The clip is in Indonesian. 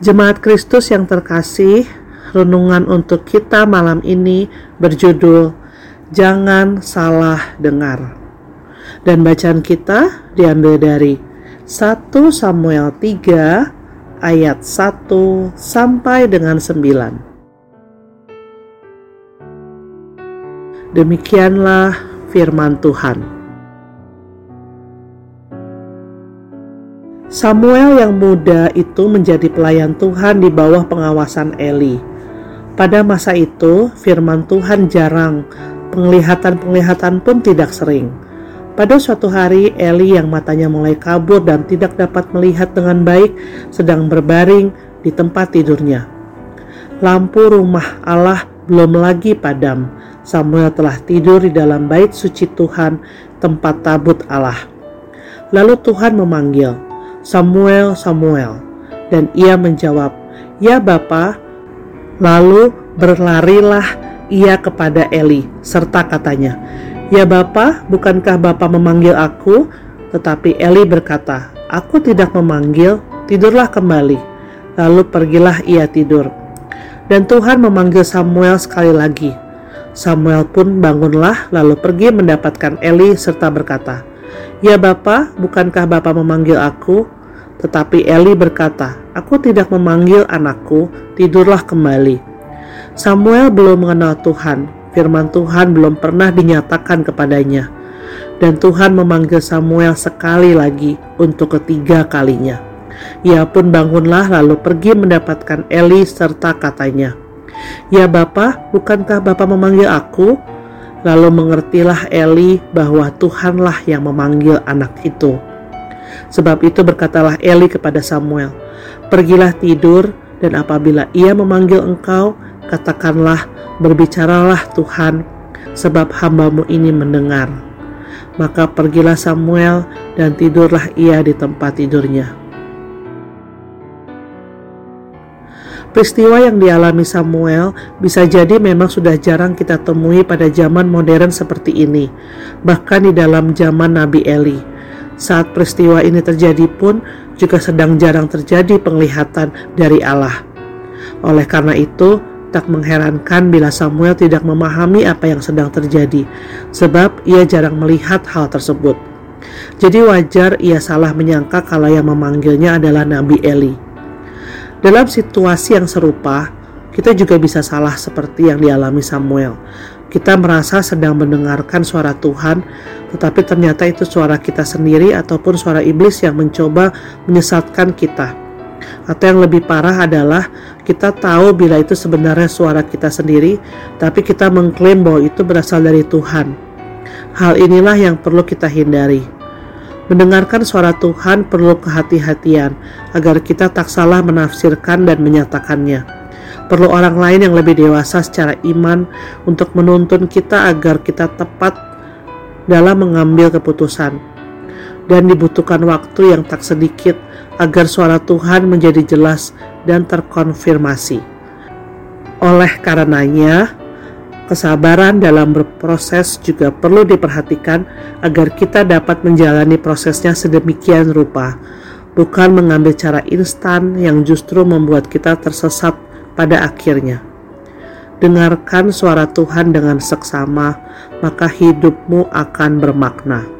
Jemaat Kristus yang terkasih, renungan untuk kita malam ini berjudul Jangan Salah Dengar. Dan bacaan kita diambil dari 1 Samuel 3 ayat 1 sampai dengan 9. Demikianlah firman Tuhan. Samuel yang muda itu menjadi pelayan Tuhan di bawah pengawasan Eli. Pada masa itu, firman Tuhan jarang, penglihatan-penglihatan pun tidak sering. Pada suatu hari, Eli yang matanya mulai kabur dan tidak dapat melihat dengan baik sedang berbaring di tempat tidurnya. Lampu rumah Allah belum lagi padam. Samuel telah tidur di dalam bait suci Tuhan, tempat tabut Allah. Lalu Tuhan memanggil, Samuel, Samuel. Dan ia menjawab, Ya Bapa. Lalu berlarilah ia kepada Eli, serta katanya, Ya Bapa, bukankah Bapa memanggil aku? Tetapi Eli berkata, Aku tidak memanggil, tidurlah kembali. Lalu pergilah ia tidur. Dan Tuhan memanggil Samuel sekali lagi. Samuel pun bangunlah lalu pergi mendapatkan Eli serta berkata, Ya Bapa, bukankah Bapa memanggil aku? Tetapi Eli berkata, Aku tidak memanggil anakku, tidurlah kembali. Samuel belum mengenal Tuhan, firman Tuhan belum pernah dinyatakan kepadanya. Dan Tuhan memanggil Samuel sekali lagi untuk ketiga kalinya. Ia pun bangunlah lalu pergi mendapatkan Eli serta katanya, Ya Bapa, bukankah Bapa memanggil aku? Lalu mengertilah Eli bahwa Tuhanlah yang memanggil anak itu. Sebab itu berkatalah Eli kepada Samuel, Pergilah tidur, dan apabila ia memanggil engkau, katakanlah, berbicaralah Tuhan, sebab hambamu ini mendengar. Maka pergilah Samuel, dan tidurlah ia di tempat tidurnya. Peristiwa yang dialami Samuel bisa jadi memang sudah jarang kita temui pada zaman modern seperti ini, bahkan di dalam zaman Nabi Eli. Saat peristiwa ini terjadi pun juga sedang jarang terjadi penglihatan dari Allah. Oleh karena itu, tak mengherankan bila Samuel tidak memahami apa yang sedang terjadi, sebab ia jarang melihat hal tersebut. Jadi wajar ia salah menyangka kalau yang memanggilnya adalah Nabi Eli. Dalam situasi yang serupa, kita juga bisa salah seperti yang dialami Samuel. Kita merasa sedang mendengarkan suara Tuhan, tetapi ternyata itu suara kita sendiri ataupun suara iblis yang mencoba menyesatkan kita. Atau yang lebih parah adalah kita tahu bila itu sebenarnya suara kita sendiri, tapi kita mengklaim bahwa itu berasal dari Tuhan. Hal inilah yang perlu kita hindari. Mendengarkan suara Tuhan perlu kehati-hatian agar kita tak salah menafsirkan dan menyatakannya. Perlu orang lain yang lebih dewasa secara iman untuk menuntun kita agar kita tepat dalam mengambil keputusan. Dan dibutuhkan waktu yang tak sedikit agar suara Tuhan menjadi jelas dan terkonfirmasi. Oleh karenanya, Kesabaran dalam berproses juga perlu diperhatikan agar kita dapat menjalani prosesnya sedemikian rupa, bukan mengambil cara instan yang justru membuat kita tersesat pada akhirnya. Dengarkan suara Tuhan dengan seksama, maka hidupmu akan bermakna.